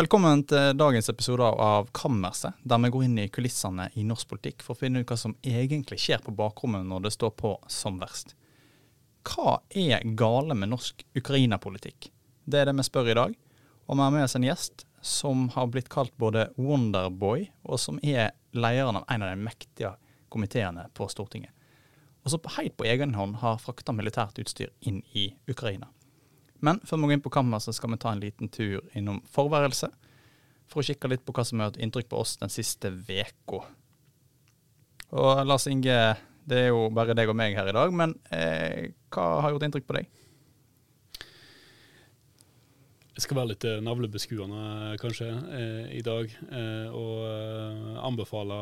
Velkommen til dagens episode av Kammerset, der vi går inn i kulissene i norsk politikk for å finne ut hva som egentlig skjer på bakrommet når det står på som verst. Hva er gale med norsk Ukraina-politikk? Det er det vi spør i dag. Og vi har med oss en gjest som har blitt kalt både Wonderboy, og som er lederen av en av de mektige komiteene på Stortinget. Og som helt på egen hånd har frakta militært utstyr inn i Ukraina. Men før vi går inn på kammer, så skal vi ta en liten tur innom forværelse. For å kikke litt på hva som har gjort inntrykk på oss den siste veka. Og Lars Inge, det er jo bare deg og meg her i dag, men eh, hva har gjort inntrykk på deg? Jeg skal være litt eh, navlebeskuende kanskje eh, i dag, eh, og eh, anbefale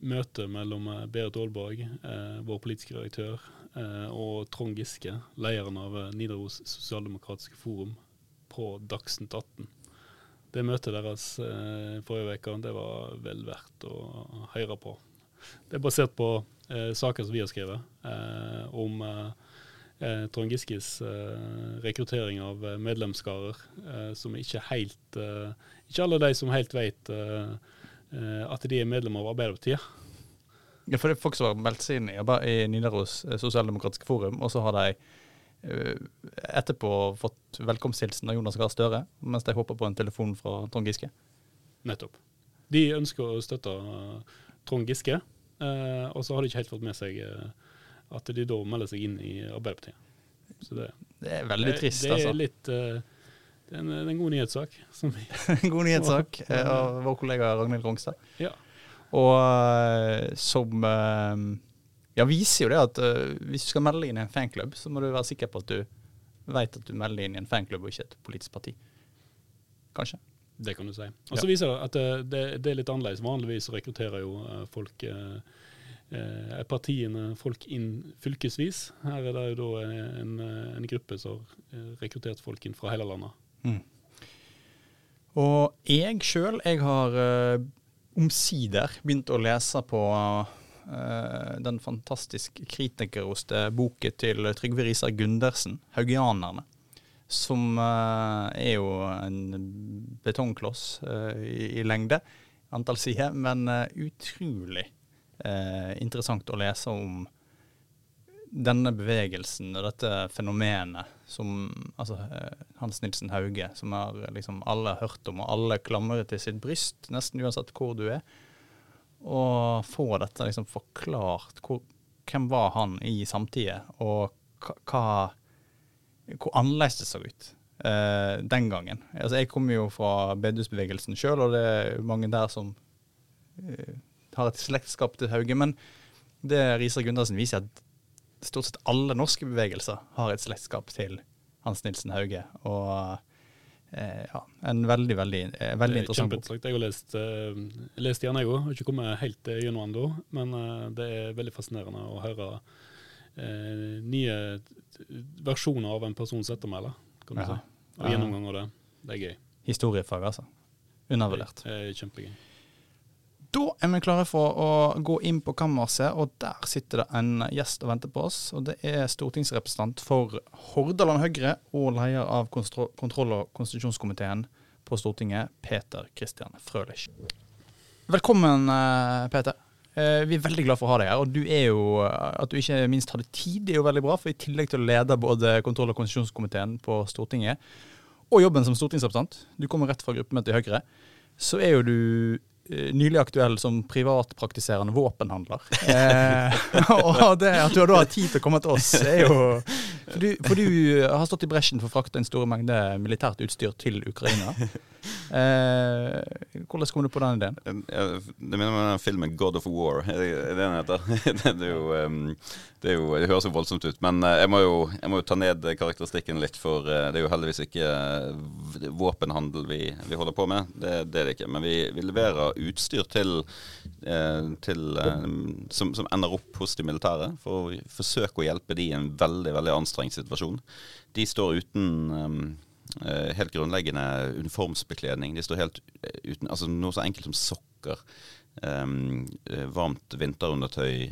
møtet mellom eh, Berit Aalborg, eh, vår politiske redaktør, og Trond Giske, lederen av Nidaros sosialdemokratiske forum, på Dagsnytt 18. Det møtet deres forrige uke det var vel verdt å høre på. Det er basert på saker som vi har skrevet om eh, Trond Giskes eh, rekruttering av eh, medlemskarer, eh, som ikke helt eh, Ikke alle de som helt vet eh, at de er medlem av Arbeiderpartiet. Ja, for det er folk som har meldt seg inn i, i Nidaros sosialdemokratiske forum, og så har de etterpå fått velkomsthilsen av Jonas Gahr Støre, mens de håper på en telefon fra Trond Giske. Nettopp. De ønsker å støtte Trond Giske, og så har de ikke helt fått med seg at de da melder seg inn i Arbeiderpartiet. Så det, det er veldig trist, det, det altså. Er litt, det, er en, en god nyhetssak. en god nyhetssak av vår kollega Ragnhild Rongstad. Ja. Og uh, som ja, viser jo det at hvis du skal melde inn i en fanklubb, så må du være sikker på at du vet at du melder inn i en fanklubb og ikke et politisk parti. Kanskje. Det kan du si. Og så ja. viser det at det, er litt annerledes. Vanligvis rekrutterer jo folk eh, partiene folk inn fylkesvis. Her er det jo da en, en gruppe som har rekruttert folk inn fra hele landet. Mm. Og jeg sjøl, jeg har omsider begynt å lese på uh, den fantastisk kritikerroste boken til Trygve Risar Gundersen, 'Haugianerne'. Som uh, er jo en betongkloss i, i, lengde, antall sider, men utrolig interessant å lese om denne bevegelsen og dette fenomenet som altså, eh, Hans Nilsen Hauge, som har liksom alle hørt om, og alle klamrer til sitt bryst, nesten uansett hvor du er. Og få dette liksom forklart. Hvor, hvem var han i samtida, og hva, hvor annerledes det så ut eh, den gangen. Altså, jeg kommer jo fra bedehusbevegelsen sjøl, og det er mange der som eh, har et slektskap til Hauge. Men det Risa Gundersen viser, at stort sett alle norske bevegelser har et slektskap til Hans Nilsen Hauge. Og eh, ja, en veldig, veldig, eh, veldig interessant bok. Jeg har lest, uh, lest den, jeg òg. Har ikke kommet helt gjennom ennå. Men uh, det er veldig fascinerende å høre uh, nye versjoner av en persons ettermæle. kan du ja. si. Og gjennomgang av det. Det er gøy. Historiefag, altså. Undervurdert. Er kjempegøy. Da er vi klare for å gå inn på kammerset, og der sitter det en gjest og venter på oss. og Det er stortingsrepresentant for Hordaland Høyre og leder av kontroll- og konstitusjonskomiteen på Stortinget, Peter Kristian Frølich. Velkommen, eh, Peter. Eh, vi er veldig glad for å ha deg her. og du er jo, At du ikke minst hadde tid, det er jo veldig bra. For i tillegg til å lede både kontroll- og konstitusjonskomiteen på Stortinget, og jobben som stortingsrepresentant, du kommer rett fra gruppemøtet i Høyre, så er jo du nylig aktuell som privatpraktiserende våpenhandler. Eh, og det at du da har tid til å komme til oss, er jo For du, for du har stått i bresjen for å frakte en stor mengde militært utstyr til Ukraina. Eh, hvordan kom du på den ideen? Det minner meg om filmen 'God of War'. Er det den heter? Det, er jo, um, det, jo, det høres jo voldsomt ut. Men eh, jeg må, jo, jeg må jo ta ned karakteristikken litt, for eh, det er jo heldigvis ikke eh, våpenhandel vi, vi holder på med. Det, det, er det ikke. Men vi, vi leverer utstyr til, til som, som, ender opp hos de militære, for å forsøke å hjelpe de i en veldig, veldig anstrengt situasjon. De står uten helt grunnleggende uniformsbekledning. De står helt uten altså Noe så enkelt som sokker varmt vinterundertøy.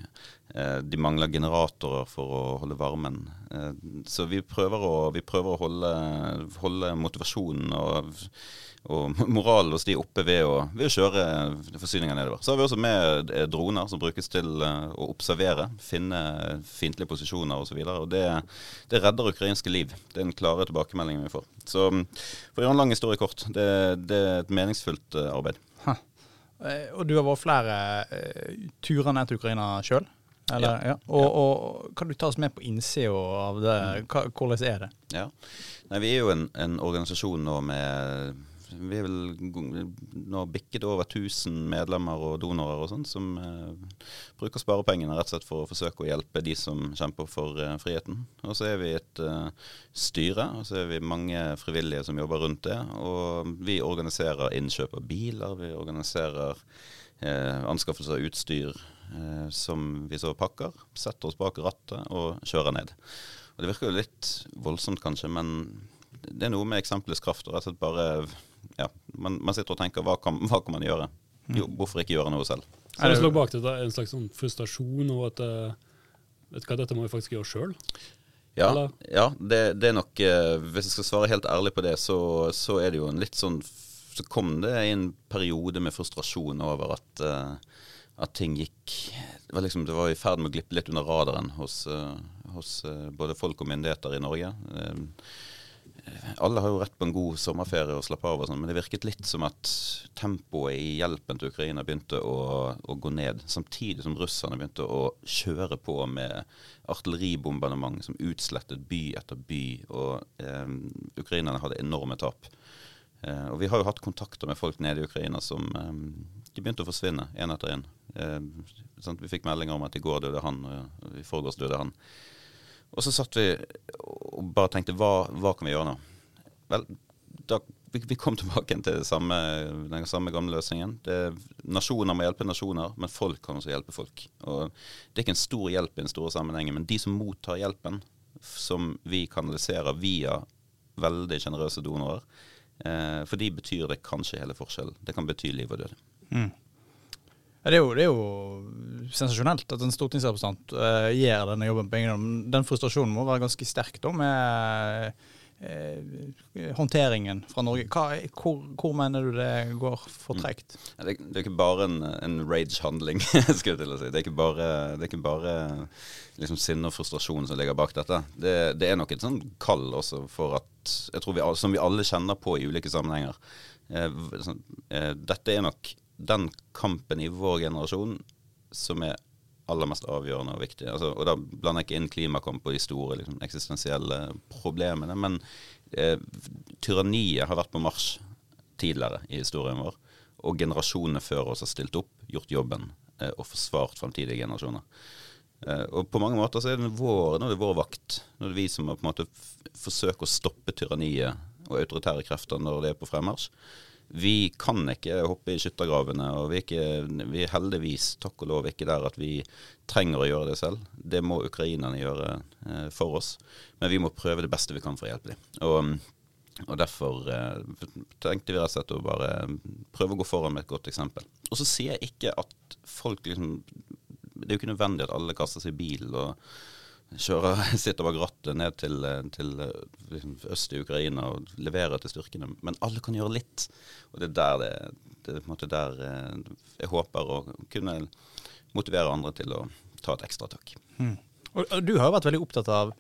Uh, de mangler generatorer for å holde varmen. Uh, så vi prøver å, vi prøver å holde, holde motivasjonen og og moralen hos de oppe ved å, ved å kjøre forsyninger nedover. Så har vi også med eh, droner som brukes til eh, å observere, finne fiendtlige posisjoner osv. Det, det, redder ukrainske liv. Det er den klare tilbakemeldingen vi får. Så for å gjøre en lang historie kort, det, det er et meningsfullt eh, arbeid. Ha. Og du har vært flere turer ned til Ukraina sjøl? Ja. ja. Og, og, kan du ta oss med på innsida av det? Hva, hvordan er det? Ja. Nei, vi er jo en, en organisasjon nå med vi er vel nå bikket over 1000 medlemmer og donorer og sånn, som eh, bruker sparepengene rett og slett for å forsøke å hjelpe de som kjemper for eh, friheten. Og så er vi et eh, styre, og så er vi mange frivillige som jobber rundt det. Og vi organiserer innkjøp av biler, vi organiserer eh, anskaffelse av utstyr eh, som vi så pakker, setter oss bak rattet og kjører ned. Og Det virker jo litt voldsomt kanskje, men det er noe med eksempelets kraft. og rett og slett bare ja, man, man, sitter og tenker hva kan, hva kan man gjøre? Jo, hvorfor ikke gjøre noe selv? Så det slår bak det en slags sånn frustrasjon over at eh, vet du hva, dette må vi faktisk gjøre sjøl? Ja, ja det, det, er nok eh, Hvis jeg skal svare helt ærlig på det, så, så, er det jo en litt sånn Så kom det en periode med frustrasjon over at, uh, at ting gikk det var, liksom, det var i ferd med å glippe litt under radaren hos, hos både folk og myndigheter i Norge. Uh, alle har jo rett på en god sommerferie og slappe av, og sånn, men det virket litt som at tempoet i hjelpen til Ukraina begynte å, å, gå ned. Samtidig som russerne begynte å kjøre på med artilleribombardement som utslettet by etter by. Og eh, ukrainerne hadde enorme tap. Eh, og vi har jo hatt kontakter med folk nede i Ukraina som eh, de begynte å forsvinne én etter én. Eh, vi fikk meldinger om at i går døde han, og i forgårs døde han. Og så satt vi og bare tenkte hva, hva kan vi gjøre nå? Vel, da, vi, vi kom tilbake til samme, den samme gamle løsningen. Det, nasjoner må hjelpe nasjoner, men folk kan også hjelpe folk. Og Det er ikke en stor hjelp i den store sammenhengen, men de som mottar hjelpen, som vi kanaliserer via veldig sjenerøse donorer, eh, for de betyr det kanskje hele forskjellen. Det kan bety liv og død. Mm. Det er, jo, det er jo sensasjonelt at en stortingsrepresentant uh, gjør denne jobben på egen hånd. Den frustrasjonen må være ganske sterk da, med uh, håndteringen fra Norge. Hva, hvor, hvor, mener du det går for tregt? Mm. Det, det, er ikke bare en, en rage-handling, skal jeg til å si. Det er ikke bare, det er ikke bare liksom, sinne og frustrasjon som ligger bak dette. Det, det, er nok et sånn kall også for at jeg tror vi, Som vi alle kjenner på i ulike sammenhenger. Eh, sånn, eh, dette er nok den kampen i vår generasjon som er aller mest avgjørende og viktig. Altså, og Da blander jeg ikke inn klimakamp og de store liksom, eksistensielle problemene. Men eh, tyranniet har vært på marsj tidligere i historien vår. Og generasjonene før oss har stilt opp, gjort jobben eh, og forsvart fremtidige generasjoner. Eh, og på mange måter så er det vår, nå er det vår vakt. Nå er det vi som må på å stoppe tyranniet og autoritære krefter når det er på fremmarsj vi kan ikke hoppe i skyttergravene, og vi er, ikke, vi er, heldigvis, takk og lov, ikke der at vi trenger å gjøre det selv. Det må ukrainerne gjøre eh, for oss, men vi må prøve det beste vi kan for å hjelpe dem. Og, og derfor eh, tenkte vi rett og slett å bare prøve å gå foran med et godt eksempel. Og så sier jeg ikke at folk liksom Det er jo ikke nødvendig at alle kaster seg i bil og kjører, sitter bak rattet ned til, til liksom, øst i Ukraina og leverer til styrkene. Men alle kan gjøre litt. Og det er der det, det er på en måte der eh, jeg håper å kunne motivere andre til å ta et ekstra tak. Mm. Og, du har jo vært veldig opptatt av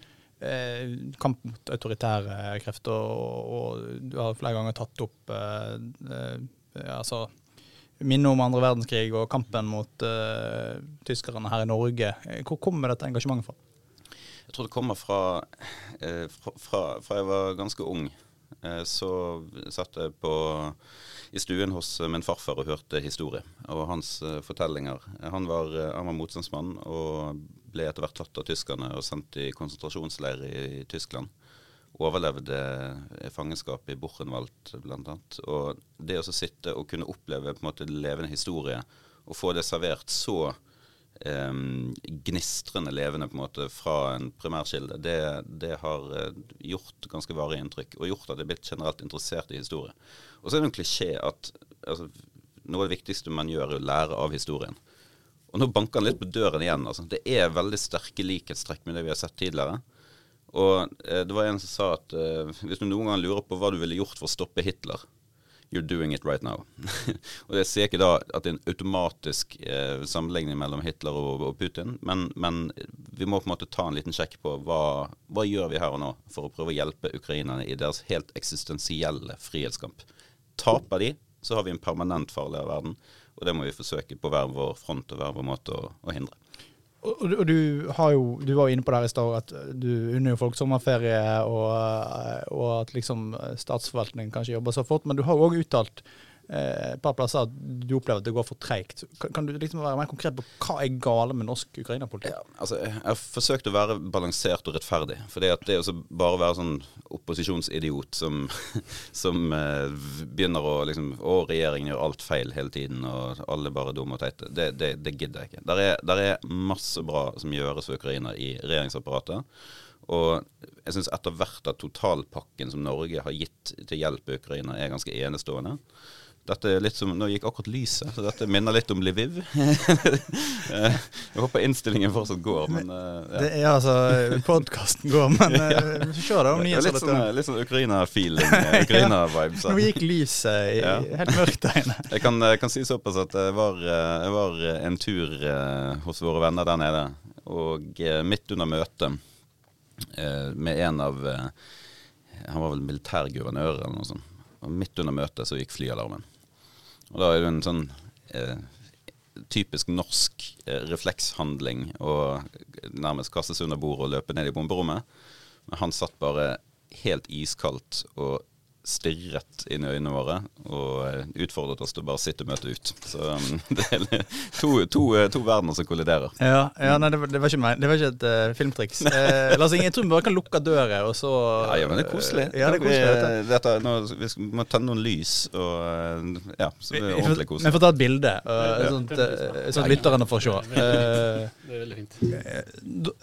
eh, kamp mot autoritære krefter, og, og, du har flere ganger tatt opp eh, eh, altså minne om andre verdenskrig og kampen mot uh, tyskerne her i Norge. Hvor kommer dette engasjementet fra? Jeg tror det kommer fra, eh, fra, fra, jeg var ganske ung. Eh, så satt jeg på, i stuen hos min farfar og hørte historie og hans eh, fortellinger. Han var, han var motstandsmann og ble etter hvert tatt av tyskerne og sendt i konsentrasjonsleir i, i Tyskland. Overlevde fangenskap i Buchenwald bl.a. Og det å sitte og kunne oppleve på en måte levende historie og få det servert så eh, gnistrende levende på en måte fra en primærkilde, det, det har eh, gjort ganske varig inntrykk. Og gjort at jeg er blitt generelt interessert i historie. Og så er det en klisjé at altså, noe av det viktigste man gjør, er å lære av historien. Og nå banker han litt på døren igjen. altså. Det er veldig sterke likhetstrekk med det vi har sett tidligere. Og eh, det var en som sa at eh, hvis du noen gang lurer på hva du ville gjort for å stoppe Hitler, you're doing it right now. og Det sier ikke da at det er en automatisk eh, sammenligning mellom Hitler og, og Putin, men, men, vi må på en måte ta en liten sjekk på hva, hva gjør vi her og nå for å prøve å hjelpe ukrainerne i deres helt eksistensielle frihetskamp. Taper de, så har vi en permanent farligere verden. Og det må vi forsøke på hver vår front og hver vår måte å, å hindre. Og, du, har jo, du var jo inne på det her i stad at du unner jo folk sommerferie, og, og, at liksom statsforvaltningen kanskje jobber så fort. Men du har jo òg uttalt Eh, et par plasser at du opplever at det går for treigt. Kan, kan, du liksom være mer konkret på hva er gale med norsk Ukraina-politikk? Ja, altså, jeg har forsøkt å være balansert og rettferdig. For det, det å bare være sånn opposisjonsidiot som, som eh, begynner å liksom Å, regjeringen gjør alt feil hele tiden, og alle bare dumme og teite. Det, det, det, gidder jeg ikke. Der er, der er masse bra som gjøres for Ukraina i regjeringsapparatet. Og jeg syns etter hvert at totalpakken som Norge har gitt til hjelp i Ukraina, er ganske enestående. Dette er litt som, Nå gikk akkurat lyset, så dette minner litt om Lviv. jeg håper innstillingen fortsatt går, men uh, ja. Det er altså Podkasten går, men vi får se da om nyhetsredaktøren Litt sånn, litt sånn Ukraina-feeling, Ukraina-vibes. Nå gikk lyset i, ja. helt mørkt der inne. Jeg kan, kan, si såpass at jeg var, jeg var en tur hos våre venner der nede, og midt under møtet med en av Han var vel militærguvernør eller noe sånt. Og midt under møtet så gikk flyalarmen. Og da er det en sånn eh, typisk norsk eh, reflekshandling å nærmest kaste seg under bordet og løpe ned i bomberommet. Men han satt bare helt iskaldt og stirret inn i øynene våre og eh, utfordret oss til å bare sitte og møte ut. Så um, det er to, to, eh, to, verdener som kolliderer. Ja, ja nei, det, var, det, var ikke meg. Det var ikke et uh, filmtriks. Eh, Lars Inge, jeg tror vi bare kan lukke døra, og så Ja, ja men det er koselig. Ja, det er koselig vi, dette, nå, vi må tenne noen lys, og ja, så det er ordentlig koselig. Vi får ta et bilde, uh, sånt, uh, sånn lytterne får se. det er veldig fint.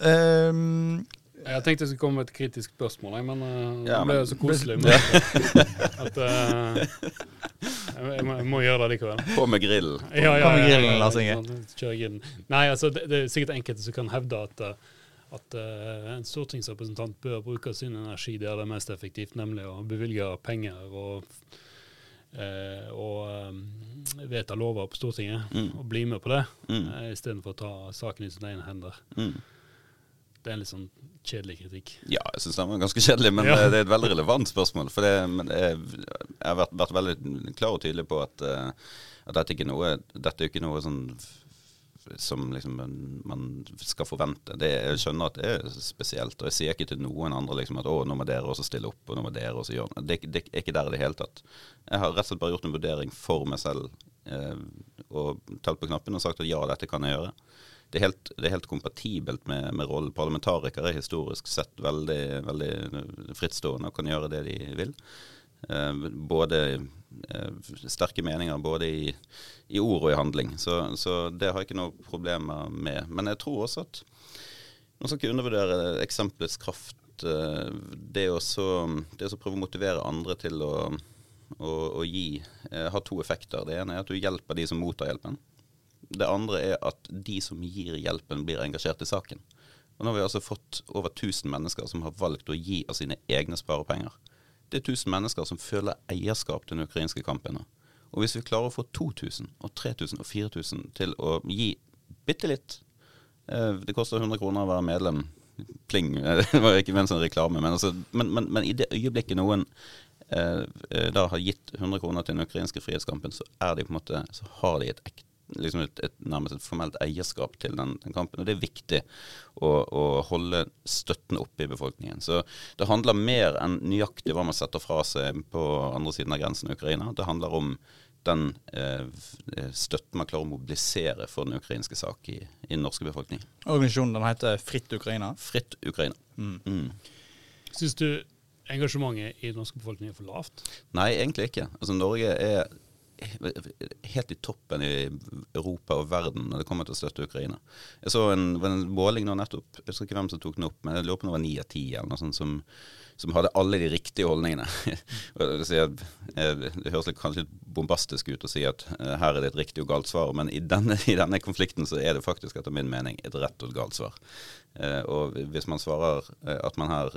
Uh, jeg tenkte jeg skulle komme med et kritisk spørsmål, men uh, ja, det ble så koselig med at uh, jeg, må, jeg, må, gjøre det likevel. På med grillen. Ja, ja, med grillen, Lars Inge. Sånn, Nei, altså, det, det, er sikkert enkelte som kan hevde at, eh, at uh, en stortingsrepresentant bør bruke sin energi der det er mest effektivt, nemlig å bevilge penger og, uh, og vedta lover på Stortinget, mm. og bli med på det, mm. uh, istedenfor å ta saken i sine egne hender. Mm. Det er en litt sånn kjedelig kritikk. Ja, jeg syns den var ganske kjedelig, men ja. det er et veldig relevant spørsmål. For det, jeg, jeg har vært, vært, veldig klar og tydelig på at, uh, at dette, er ikke noe, dette er ikke noe sånn som liksom man skal forvente. Det, jeg skjønner at det er spesielt. Og jeg sier ikke til noen andre liksom at å, nå må dere også stille opp, og nå må dere også gjøre det. Det, er ikke der i det hele tatt. Jeg har rett og slett bare gjort en vurdering for meg selv eh, og talt på knappen og sagt at ja, dette kan jeg gjøre det, er helt, det er helt kompatibelt med, med rollen. Parlamentarikere er historisk sett veldig, veldig frittstående og kan gjøre det de vil. Eh, både eh, sterke meninger både i, i, ord og i handling. Så, så, det har jeg ikke noe problemer med. Men jeg tror også at man skal ikke undervurdere eksempelets kraft. Eh, det å det prøve å motivere andre til å, å, å gi, har to effekter. Det ene er at du hjelper de som mottar hjelpen. Det andre er at de som gir hjelpen, blir engasjert i saken. Og Nå har vi altså fått over 1000 mennesker som har valgt å gi av sine egne sparepenger. Det er 1000 mennesker som føler eierskap til den ukrainske kampen. nå. Og hvis vi klarer å få 2000 og 3000 og 4000 til å gi bitte litt eh, Det koster 100 kroner å være medlem. Pling. Det var ikke ment som reklame. Men, altså, men, men, men, i det øyeblikket noen eh, eh da har gitt 100 kroner til den ukrainske frihetskampen, så, de måte, så har de et ekte liksom et, et, nærmest et formelt eierskap til den, den kampen. Og det er viktig å, å, holde støtten oppe i befolkningen. Så det handler mer enn nøyaktig hva man setter fra seg på andre siden av grensen i Ukraina. Det handler om den eh, støtten man klarer å mobilisere for den ukrainske sak i, i den norske befolkningen. Organisasjonen den heter Fritt Ukraina? Fritt Ukraina. Mm. Mm. Syns du engasjementet i den norske befolkningen er for lavt? Nei, egentlig ikke. Altså Norge er helt i toppen i Europa og verden når det kommer til å støtte Ukraina. Jeg så en, en måling nå nettopp, jeg husker ikke hvem som tok den opp, men jeg lurer på om det var ni av ti eller noe sånt som som hadde alle de riktige holdningene. det høres kanskje litt bombastisk ut å si at uh, her er det et riktig og galt svar, men i denne, i denne, konflikten så er det faktisk etter min mening et rett og et galt svar. Uh, og hvis man svarer at man her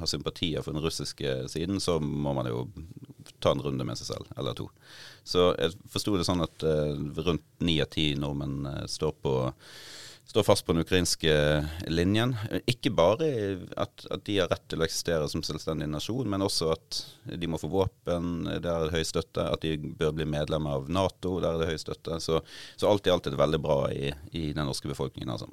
har sympatier for den russiske siden, så må man jo ta en runde med seg selv, eller to. Så jeg forsto det sånn at rundt ni av ti nordmenn står på står fast på den ukrainske linjen. Ikke bare at, at, de har rett til å eksistere som selvstendig nasjon, men også at de må få våpen, der er det høy støtte. At de bør bli medlem av Nato, der er det høy støtte. Så, så alt i alt er det veldig bra i, i den norske befolkningen. altså.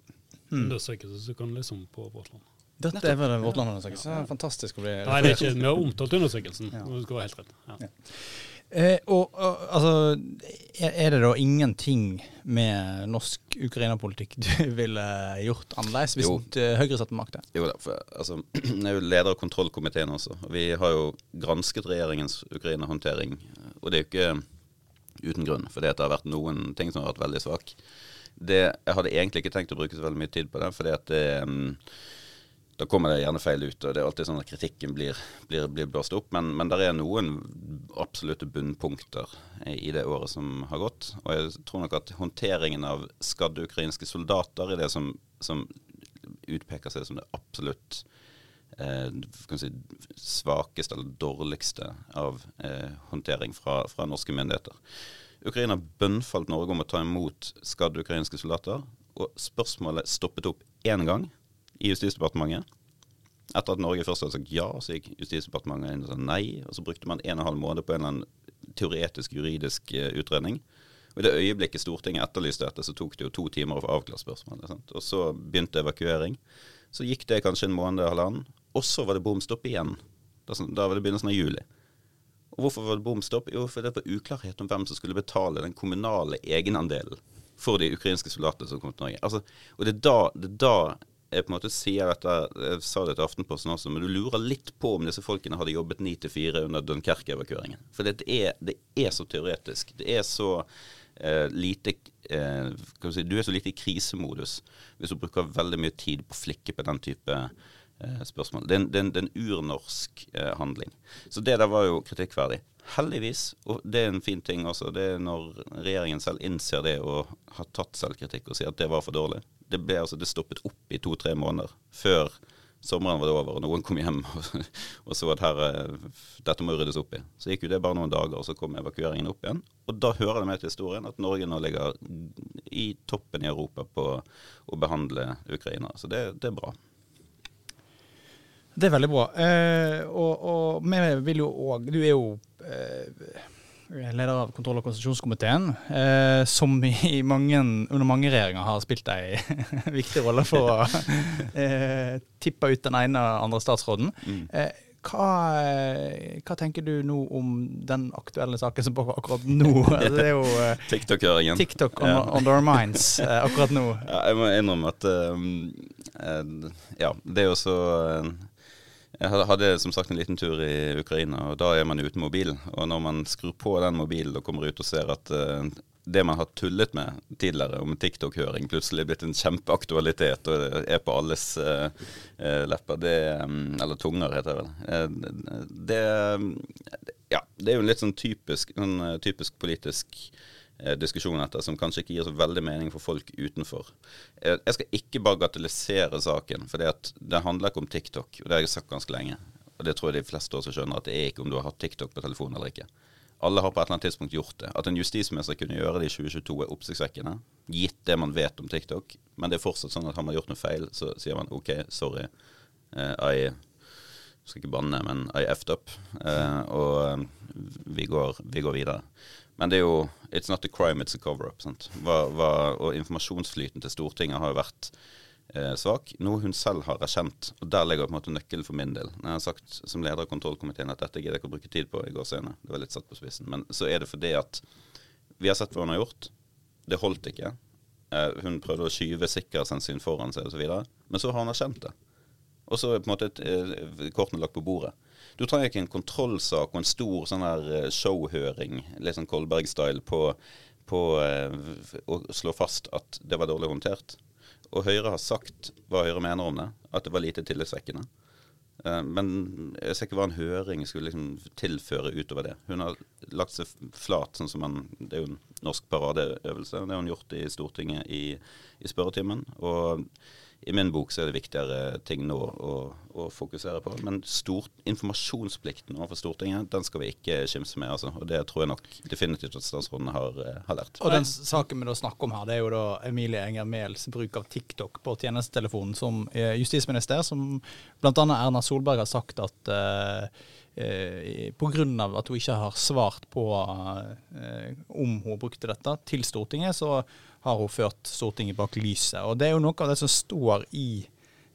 Mm. Det er ikke så kan liksom på vårt land. Dette er vel en Vårtland-undersøkelse. Fantastisk å bli Nei, det er ikke, vi har omtalt undersøkelsen. Ja. Det skal være helt rett. Ja. Ja. Eh, og, og, altså, er det da ingenting med norsk Ukraina-politikk du ville gjort annerledes hvis jo. Høyre satt med makta? Jo da, for altså, jeg er jo leder av kontrollkomiteen også. Vi har jo gransket regjeringens Ukraina-håndtering. Og det er jo ikke uten grunn, for det har vært noen ting som har vært veldig svak. Det, jeg hadde egentlig ikke tenkt å bruke så veldig mye tid på det, fordi at det um, da kommer det gjerne feil ut. og Det er alltid sånn at kritikken blir, blir, blir blåst opp. Men, men det er noen absolutte bunnpunkter i det året som har gått. Og jeg tror nok at håndteringen av skadde ukrainske soldater er det som, som utpeker seg som det absolutt eh, si, svakeste eller dårligste av eh, håndtering fra, fra norske myndigheter. Ukraina bønnfalt Norge om å ta imot skadde ukrainske soldater. Og spørsmålet stoppet opp én gang i Justisdepartementet. Etter at Norge først hadde sagt ja, så gikk Justisdepartementet inn og sa nei. Og så brukte man en og en halv måned på en eller annen teoretisk juridisk uh, utredning. Og I det øyeblikket Stortinget etterlyste dette, så tok det jo to timer å få avklart spørsmålet. Sant? Og så begynte evakuering. Så gikk det kanskje en måned eller halvannen. Og så var det bom stopp igjen. Da, da var det begynnelsen av juli. Og Hvorfor var det bom stopp? Jo, for det var uklarhet om hvem som skulle betale den kommunale egenandelen for de ukrainske soldatene som kom til Norge. Altså, og det er da, det er da jeg på en måte sier dette, jeg sa det til Aftenposten også, men du lurer litt på om disse folkene hadde jobbet 9 til 4 under Dunkerque-evakueringen. For det er, det er, så teoretisk. Det er så eh, lite eh, si, Du er så lite i krisemodus hvis du bruker veldig mye tid på å flikke på den type eh, spørsmål. Det er, en, det er urnorsk eh, handling. Så det der var jo kritikkverdig. Heldigvis, og det er en fin ting også, det er når regjeringen selv innser det og har tatt selvkritikk og sier at det var for dårlig det ble altså det stoppet opp i to-tre måneder før sommeren var det over og noen kom hjem og, og så at her, eh, dette må ryddes opp i. Så gikk jo det bare noen dager, og så kom evakueringen opp igjen. Og da hører det med til historien at Norge nå ligger i toppen i Europa på å behandle Ukraina. Så det, det er bra. Det er veldig bra. Eh, og, vi vil jo òg Du er jo eh, leder av kontroll- og konstitusjonskomiteen, eh, som i mange, under mange regjeringer har spilt ei viktig rolle for å eh, tippe ut den ene og andre statsråden. Mm. Eh, hva, hva, tenker du nå om den aktuelle saken som pågår akkurat nå? Altså, det er jo uh, TikTok-høringen. TikTok on, on our minds uh, akkurat nå. Ja, jeg må innrømme at um, uh, Ja, det er jo så jeg hadde som sagt en liten tur i Ukraina, og da er man uten mobil. Og når man skrur på den mobilen og kommer ut og ser at uh, det man har tullet med tidligere om TikTok-høring, plutselig blitt en kjempeaktualitet og er på alles uh, lepper, det, um, eller tunger, heter det vel. Uh, det, ja, det er jo en litt sånn typisk, sånn, typisk politisk diskusjon etter, som kanskje ikke gir så veldig mening for folk utenfor. Eh, jeg skal ikke bagatellisere saken, for det handler ikke om TikTok. og Det har jeg sagt ganske lenge. Og det tror jeg de fleste også skjønner, at det er ikke om du har hatt TikTok på telefonen eller ikke. Alle har på et eller annet tidspunkt gjort det. At en justisminister kunne gjøre det i 2022 er oppsiktsvekkende, gitt det man vet om TikTok. Men det er fortsatt sånn at har man gjort noe feil, så sier man OK, sorry. Uh, I skal ikke banne, men I effed up. Og vi, går, vi går videre. Men det er jo It's not a crime, it's a cover-up. Og informasjonsflyten til Stortinget har jo vært eh, svak. Noe hun selv har erkjent. Og der ligger på en måte nøkkelen for min del. Når jeg har sagt som leder av kontrollkomiteen at dette gidder jeg ikke å bruke tid på i går senere. Det var litt satt på spissen. Men så er det fordi at vi har sett hva hun har gjort. Det holdt ikke. Eh, hun prøvde å skyve sikkerhetshensyn foran seg osv. Men så har hun erkjent det. Og så er på en måte eh, kortene lagt på bordet. Du trenger ikke en kontrollsak og en stor sånn her eh, showhøring, litt sånn Kolberg-style, på, på eh, å slå fast at det var dårlig håndtert. Og Høyre har sagt hva Høyre mener om det, at det var lite tillitsvekkende. Eh, men jeg ser ikke hva en høring skulle liksom tilføre utover det. Hun har lagt seg flat, sånn som en, det er jo en norsk paradeøvelse. Det har hun gjort i Stortinget i, i spørretimen. Og i min bok så er det viktigere ting nå å, å fokusere på. Men stort, informasjonsplikten overfor Stortinget, den skal vi ikke skimse med. Altså. Og det tror jeg nok definitivt at statsråden har, eh, har lært. Og den saken vi da snakker om her, det er jo da Emilie Enger Mehls bruk av TikTok på tjenestetelefonen som justisminister, som bl.a. Erna Solberg har sagt at uh, eh, pga. at hun ikke har svart på eh, om hun brukte dette til Stortinget, så har hun ført Stortinget bak lyset. Og Det er jo noe av det som står i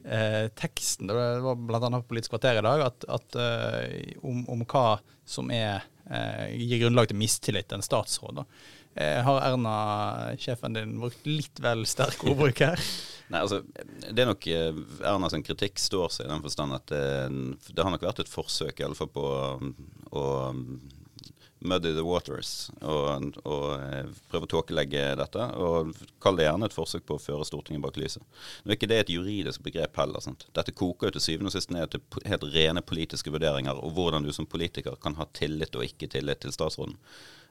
eh, teksten. Det var bl.a. på Politisk kvarter i dag at, at eh, om, om, hva som er, eh, gir grunnlag til mistillit til en statsråd. Da. Eh, har Erna, sjefen din, brukt litt vel sterk ordbruk her? Nei, altså, det er nok eh, Erna sin kritikk står seg i den forstand at det, det har nok vært et forsøk i alle fall på å muddy the waters og, og eh, prøve å tåkelegge dette. Og kall det gjerne et forsøk på å føre Stortinget bak lyset. Nå er ikke det et juridisk begrep heller. Sant? Dette koker jo til syvende og sist ned til helt rene politiske vurderinger og hvordan du som politiker kan ha tillit og ikke tillit til statsråden.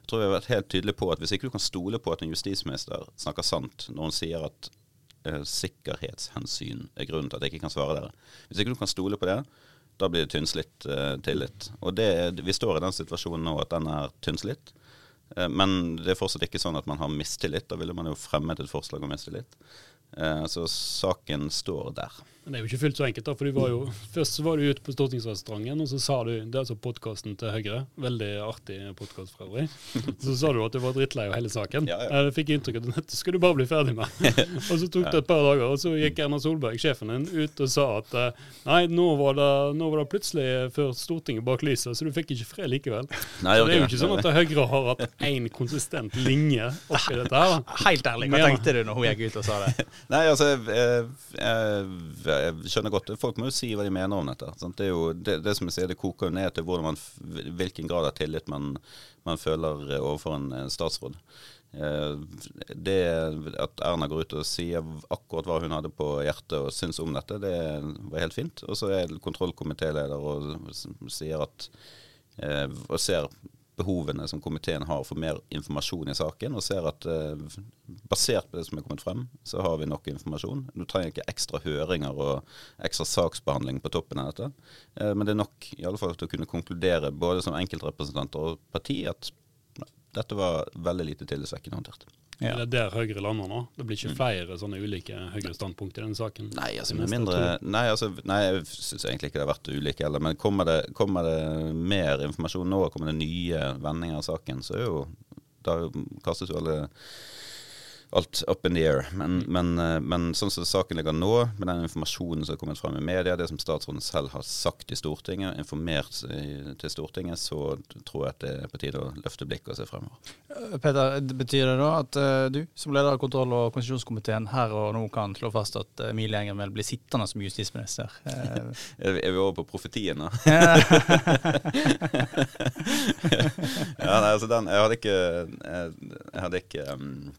Jeg tror vi har vært helt tydelige på at hvis ikke du kan stole på at en justisminister snakker sant når hun sier at eh, sikkerhetshensyn er grunnen til at jeg ikke kan svare dere. Hvis ikke du kan stole på det, da blir det tynnslitt eh, tillit. Og det, vi står i den situasjonen nå at den er tynnslitt. Eh, men det er fortsatt ikke sånn at man har mistillit. Da ville man jo fremmet et forslag om mistillit. Eh, så saken står der. Men det er jo ikke fullt så enkelt. da, for du var jo, Først så var du ute på stortingsrestauranten, og så sa du Det er altså podkasten til Høyre. Veldig artig podkast for øvrig. Så sa du at du var drittlei av hele saken. Ja, ja. Jeg fikk inntrykk av at dette skulle du bare bli ferdig med. og så tok det et par dager, og så gikk Erna Solberg, sjefen din, ut og sa at eh, nei, nå var det, nå var det plutselig før Stortinget bak lyset, så du fikk ikke fred likevel. Nei, så det er jo ikke sånn at Høyre har hatt én konsistent linje oppi dette her. Helt ærlig, hva tenkte du når hun gikk ut og sa det? nei, altså, jeg, jeg, jeg skjønner godt Folk må jo si hva de mener om dette. Sant? Det er jo det, det, som jeg sier, det koker jo ned til man, hvilken grad av tillit man, man føler overfor en, en statsråd. Eh, det at Erna går ut og sier akkurat hva hun hadde på hjertet og syns om dette, det var helt fint. Og så er kontrollkomitéleder og sier at eh, og ser behovene som komiteen har for mer informasjon i saken, og ser at eh, basert på det som er kommet frem, så har vi nok informasjon. Du trenger ikke ekstra høringer og ekstra saksbehandling på toppen av dette. Eh, men det er nok i alle fall til å kunne konkludere både som enkeltrepresentanter og parti at dette var veldig lite tillitvekkende håndtert. Ja. Det er der Høyre lander nå? Det blir ikke mm. flere sånne ulike Høyre-standpunkt i denne saken? Nei, altså mindre Nei, altså, nei jeg syns egentlig ikke det har vært ulike heller. Men kommer det, kommer det, mer informasjon nå, kommer det nye vendinger av saken, så er jo Da kastes jo alle alt up in the air. Men, men, eh, men, sånn som saken ligger nå, med den informasjonen som har kommet frem i media, det som statsråden selv har sagt i Stortinget, informert til Stortinget, så tror jeg at det er på tide å løfte blikket og se fremover. Eh, Peter, betyr det da at uh, du som leder av kontroll- og konstitusjonskomiteen her og nå kan slå fast at Emilie Enger Mehl blir sittende som justisminister? Er vi over på profetien nå? ja, nei, altså den Jeg hadde ikke Jeg, jeg hadde ikke um,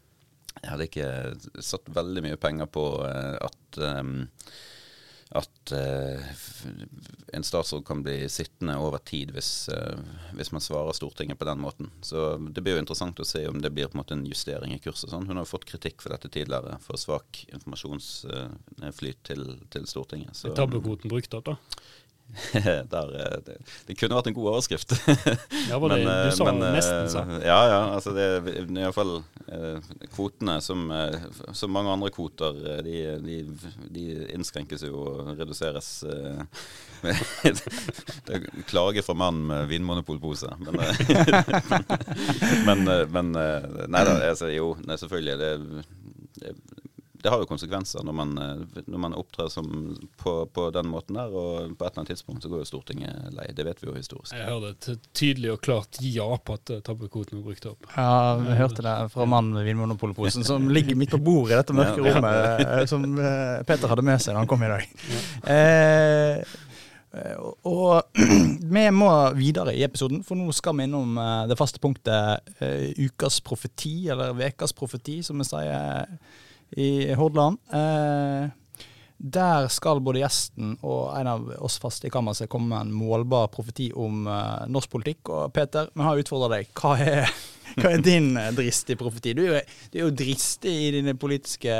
jeg hadde ikke satt veldig mye penger på eh, at, um, at uh, en statsråd kan bli sittende over tid hvis, hvis, man svarer Stortinget på den måten. Så det blir jo interessant å se om det blir på en måte en justering i kurset. Sånn. Hun har fått kritikk for dette tidligere, for svak informasjonsflyt til, til Stortinget. Så, Tabbekvoten brukt opp, da? Der, eh, det, det, kunne vært en god overskrift. ja, var det, men, du sa men, nesten så. Eh, ja, ja. Altså det er iallfall eh, kvotene, som, eh, som, mange andre kvoter, de, de, de innskrenkes jo og reduseres. det er klage fra mannen med vinmonopolpose. Men, men, men, Nei da, altså, jo, nei, selvfølgelig. Det, det det har jo konsekvenser når man, eh, når man opptrer som på, på, den måten der. Og på et eller annet tidspunkt så går jo Stortinget lei. Det vet vi jo historisk. Jeg hørte et tydelig og klart ja på at eh, tabbekvoten var brukt opp. Ja, vi hørte det fra mannen med Vinmonopolposen som ligger midt på bordet i dette mørke rommet, eh, som Peter hadde med seg da han kom i dag. Ja. Eh, og vi må videre i episoden, for nå skal vi innom det faste punktet ukas profeti, eller ukas profeti, som vi sier i Hordaland. Eh, der skal både gjesten og en av oss faste i kammerset komme med en målbar profeti om eh, norsk politikk. Og Peter, vi har utfordra deg. Hva er hva er din eh, dristige profeti? Du du er jo dristig i dine politiske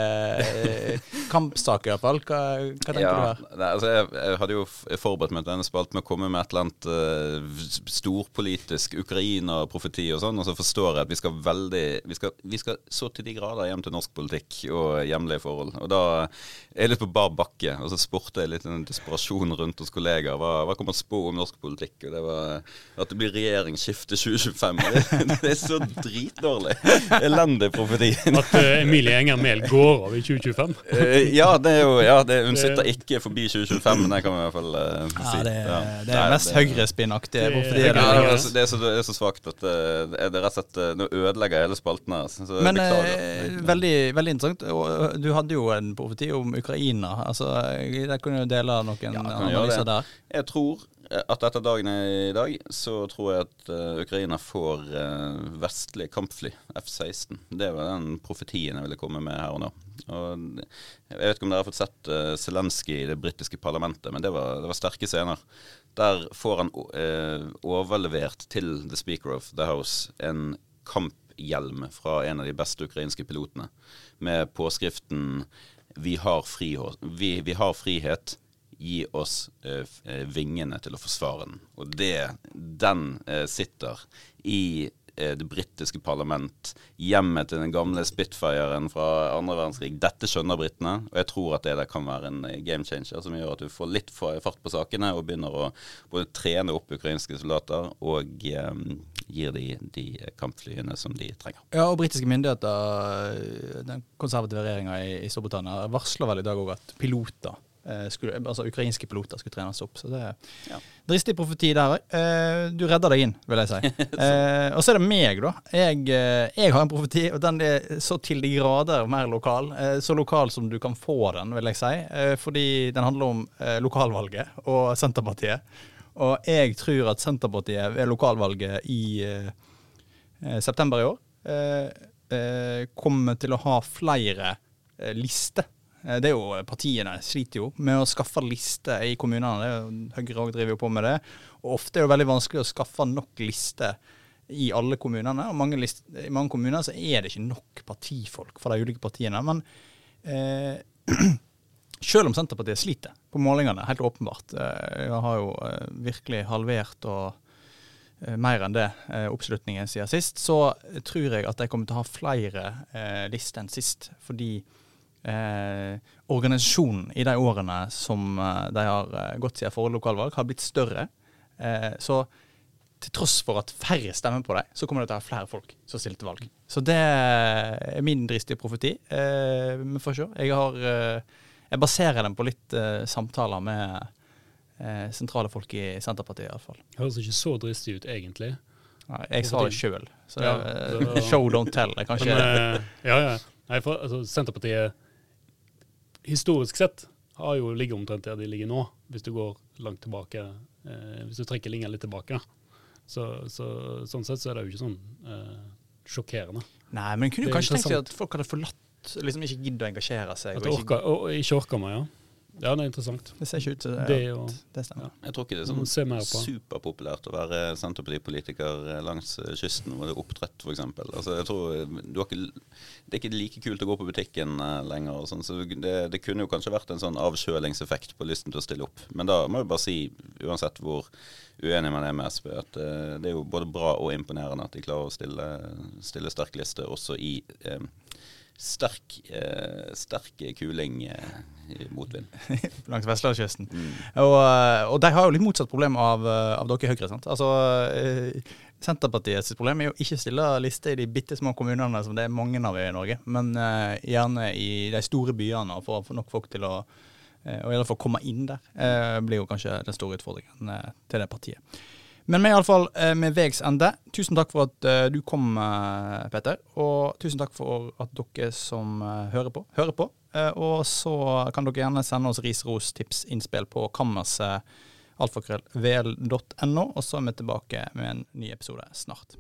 kampsaker, i hvert fall. Hva, hva tenker ja, du her? Nei, altså jeg, jeg, hadde jo forberedt meg til denne spalten med å komme med et eller annet uh, storpolitisk Ukraina-profeti og sånn, og så forstår jeg at vi skal veldig vi skal, vi skal, så til de grader hjem til norsk politikk og hjemlige forhold. Og da er jeg litt på bar bakke, og så spurte jeg litt en desperasjon rundt hos kollegaer. Hva, hva kan man spå om norsk politikk? Og det var at det blir regjeringsskifte 2025. Det, det er så dritdårlig. Elendig profeti. At uh, Emilie Enger Mehl går av i 2025? Uh, eh, ja, det er jo, ja det, hun sitter ikke forbi 2025, men det kan vi i hvert fall uh, si. Ja, det, ja. det er mest høyrespinnaktige profeti. Ja, det, er, det, er så, det er så svakt at uh, det er rett og slett Nå ødelegger hele spalten her. Så men veldig, veldig interessant. Du hadde jo en profeti om Ukraina. Altså, Der kunne du dele noen analyser der. Jeg tror at etter dagen i dag, så tror jeg at uh, Ukraina får uh, vestlige kampfly, F-16. Det var den profetien jeg ville komme med her og nå. Og jeg vet ikke om dere har fått sett Zelenskyj i det britiske parlamentet, men det var, det var, sterke scener. Der får han overlevert til the speaker of the house en kamphjelm fra en av de beste ukrainske pilotene, med påskriften vi har, vi, vi har frihet, gi oss eh, eh, vingene til å forsvare den. Og det, den eh, sitter i eh, det britiske parlament, hjemmet til den gamle Spitfiren fra andre verdenskrig. Dette skjønner britene, og jeg tror at det der kan være en eh, game changer som gjør at du får litt fart på sakene og begynner å både trene opp ukrainske soldater og eh, gir de de kampflyene som de trenger. Ja, og britiske myndigheter, den konservative regjeringa i, i Storbritannia, varsler vel i dag òg at piloter skulle, altså Ukrainske piloter skulle trenes opp. Så det er ja. dristig profeti der òg. Eh, du redda deg inn, vil jeg si. eh, og så er det meg, da. Jeg, eh, jeg, har en profeti, og den er så til de grader mer lokal. Eh, så lokal som du kan få den, vil jeg si. Eh, fordi den handler om lokalvalget og Senterpartiet. Og jeg tror at Senterpartiet ved lokalvalget i september i år kommer til å ha flere lister Eh, det er jo, Partiene sliter jo med å skaffe lister i kommunene. Høyre òg driver jo på med det. Og ofte er det veldig vanskelig å skaffe nok lister i alle kommunene. og mange list, I mange kommuner så er det ikke nok partifolk for de ulike partiene. Men eh, selv om Senterpartiet sliter på målingene, helt åpenbart, Jeg har jo eh, virkelig halvert og eh, mer enn det eh, oppslutningen siden sist, så tror jeg at de kommer til å ha flere lister enn sist. fordi eh, organisasjonen i de årene som eh, de har eh, gått siden forrige lokalvalg, har blitt større. Eh, så til tross for at færre stemmer på dem, så kommer det til å være flere folk som stiller til valg. Så det er min dristige profeti. Eh, vi får se. Jeg, har, eh, jeg baserer den på litt samtaler med sentrale folk i Senterpartiet, iallfall. Høres ikke så dristig ut, egentlig. Nei, jeg sa det sjøl. Ja, show don't tell. Men, ja, ja. Nei, for, altså, Senterpartiet historisk sett har jo ligget omtrent der de ligger nå, hvis du går langt tilbake. Eh, hvis du trekker linja litt tilbake. Så, så, sånn sett så er det jo ikke sånn eh, sjokkerende. Nei, men kunne du kanskje tenkt deg at folk hadde forlatt, liksom ikke gidde å engasjere seg? At og ikke, og ikke orker meg, ja. Ja, det er interessant. Det ser ikke ut til det. Det, og, det stemmer. Ja. Jeg tror ikke det er sånn superpopulært å være Senterpartipolitiker langs eh, kysten hvor det er oppdrett f.eks. Altså, jeg tror eh, ikke, Det er ikke like kult å gå på butikken lenger. Sånn, så det, det, kunne jo kanskje vært en sånn avkjølingseffekt på lysten til å stille opp. Men da må jeg bare si, uansett hvor uenig man er med SV, at uh, det er jo både bra og imponerende at de klarer å stille, stille sterk liste også i uh, sterk, eh, sterk kuling eh, i motvind. Langs vestlandskysten. Mm. Og, eh, og, de har jo litt motsatt problem av, eh, av dere i Høyre. sant? Altså, eh, Senterpartiets problem er jo ikke å stille liste i de bitte små kommunene som det er mange av i Norge, men uh, gjerne i de store byene og få nok folk til å og i alle fall komme inn der, uh, blir jo kanskje den store utfordringen til det partiet. Men vi er iallfall med veis ende. Tusen takk for at du kom, Petter. Og tusen takk for at dere som hører på, hører på. Og så kan dere gjerne sende oss ris, ros, tips, innspill på kammerset alfakrøllvl.no, og så er vi tilbake med en ny episode snart.